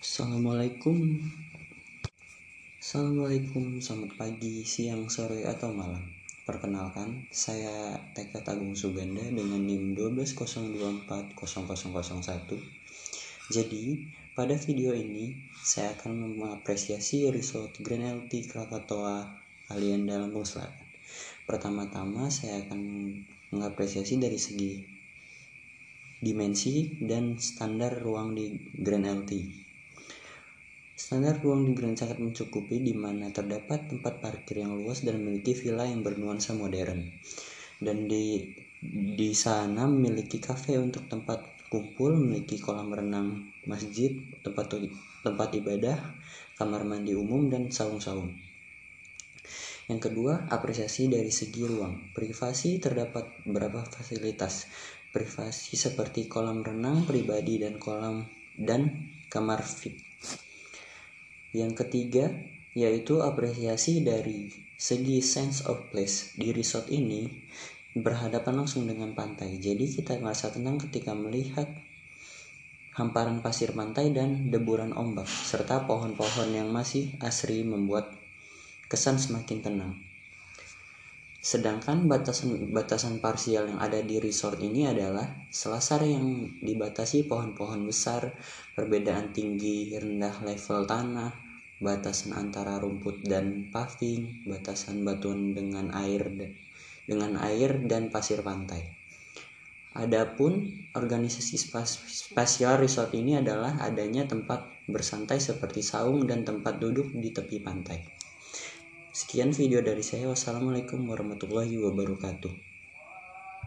Assalamualaikum. Assalamualaikum, selamat pagi, siang, sore, atau malam. Perkenalkan, saya Tekad Agung Suganda dengan NIM 120240001 Jadi, pada video ini saya akan mengapresiasi result Grand LT Krakatoa Alianda Lampung Selatan. Pertama-tama saya akan mengapresiasi dari segi dimensi dan standar ruang di Grand LT Standar ruang di Grand sangat mencukupi di mana terdapat tempat parkir yang luas dan memiliki villa yang bernuansa modern. Dan di di sana memiliki kafe untuk tempat kumpul, memiliki kolam renang, masjid, tempat tempat ibadah, kamar mandi umum dan saung-saung. Yang kedua, apresiasi dari segi ruang. Privasi terdapat beberapa fasilitas. Privasi seperti kolam renang pribadi dan kolam dan kamar fit yang ketiga, yaitu apresiasi dari segi sense of place. Di resort ini berhadapan langsung dengan pantai. Jadi kita merasa tenang ketika melihat hamparan pasir pantai dan deburan ombak serta pohon-pohon yang masih asri membuat kesan semakin tenang. Sedangkan batasan-batasan parsial yang ada di resort ini adalah selasar yang dibatasi pohon-pohon besar, perbedaan tinggi rendah level tanah, batasan antara rumput dan paving, batasan batuan dengan air dengan air dan pasir pantai. Adapun organisasi spasial resort ini adalah adanya tempat bersantai seperti saung dan tempat duduk di tepi pantai. Sekian video dari saya. Wassalamualaikum warahmatullahi wabarakatuh.